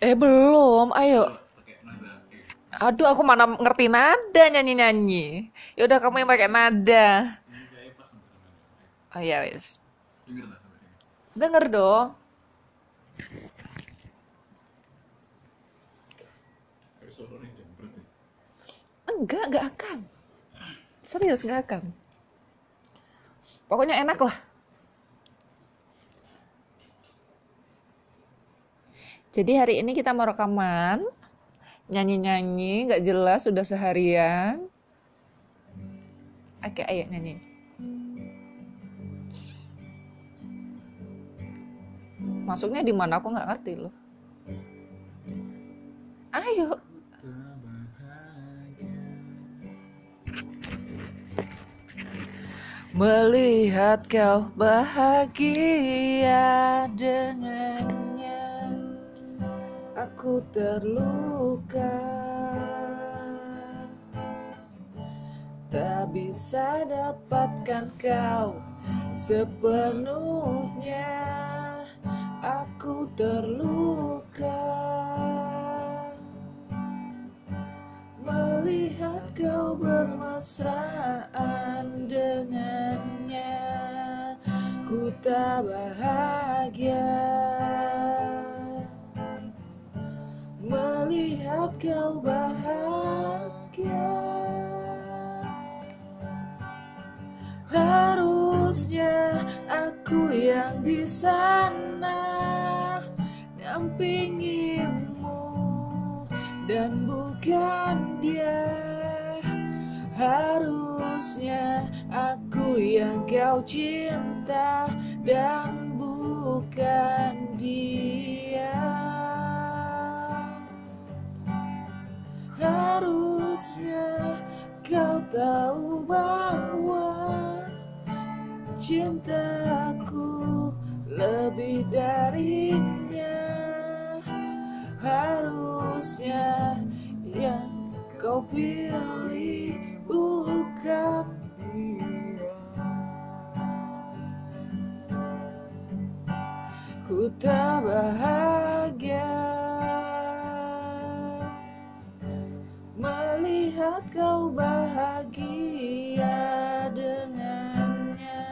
Eh belum, ayo. Aduh, aku mana ngerti nada nyanyi-nyanyi. Ya udah kamu yang pakai nada. Oh ya wes. denger Denger dong. Enggak, enggak akan. Serius, enggak akan. Pokoknya enak lah. Jadi hari ini kita mau rekaman. Nyanyi-nyanyi, nggak jelas, sudah seharian. Oke, ayo nyanyi. Masuknya di mana aku nggak ngerti loh. Ayo. Melihat kau bahagia dengannya Aku terluka. Tak bisa dapatkan kau sepenuhnya. Aku terluka. Melihat kau bermesraan dengannya Ku tak bahagia Melihat kau bahagia. Harusnya aku yang di sana Dampingimu dan bukan dia. Harusnya aku yang kau cinta dan bukan dia Harusnya kau tahu bahwa cintaku lebih darinya. Harusnya yang kau pilih bukan Ku tak bahagia Melihat kau bahagia dengannya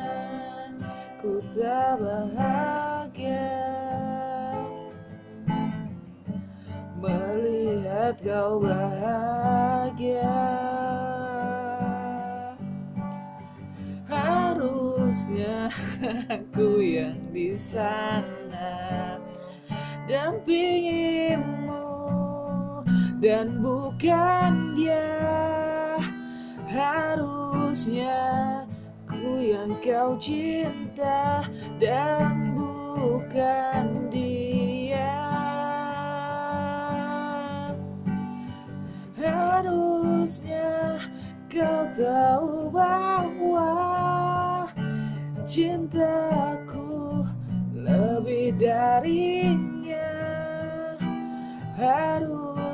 Ku tak bahagia. Melihat kau bahagia Harusnya aku yang di sana. Dampingimu dan bukan dia. Harusnya ku yang kau cinta dan bukan dia. Harusnya kau tahu bahwa cintaku lebih darinya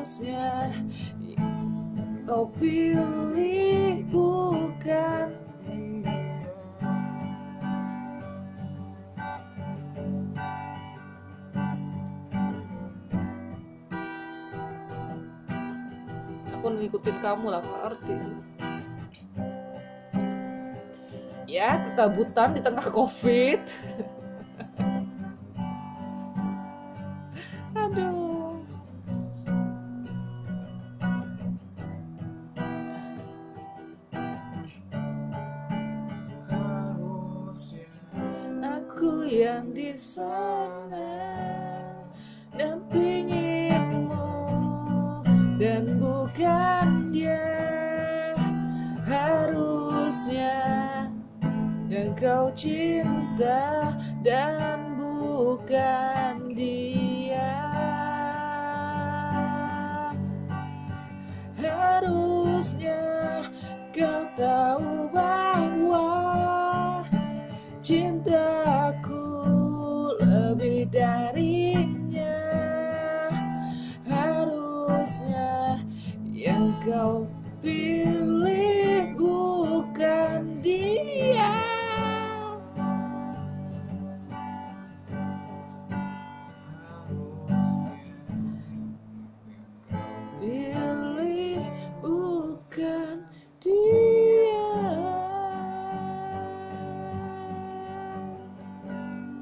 Harusnya kau pilih bukan Aku ngikutin kamu lah, Arti. Ya, kekabutan di tengah COVID. yang di sana dampingimu dan bukan dia. Harusnya yang kau cinta dan bukan dia. Harusnya kau tahu bahwa lebih darinya harusnya yang kau pilih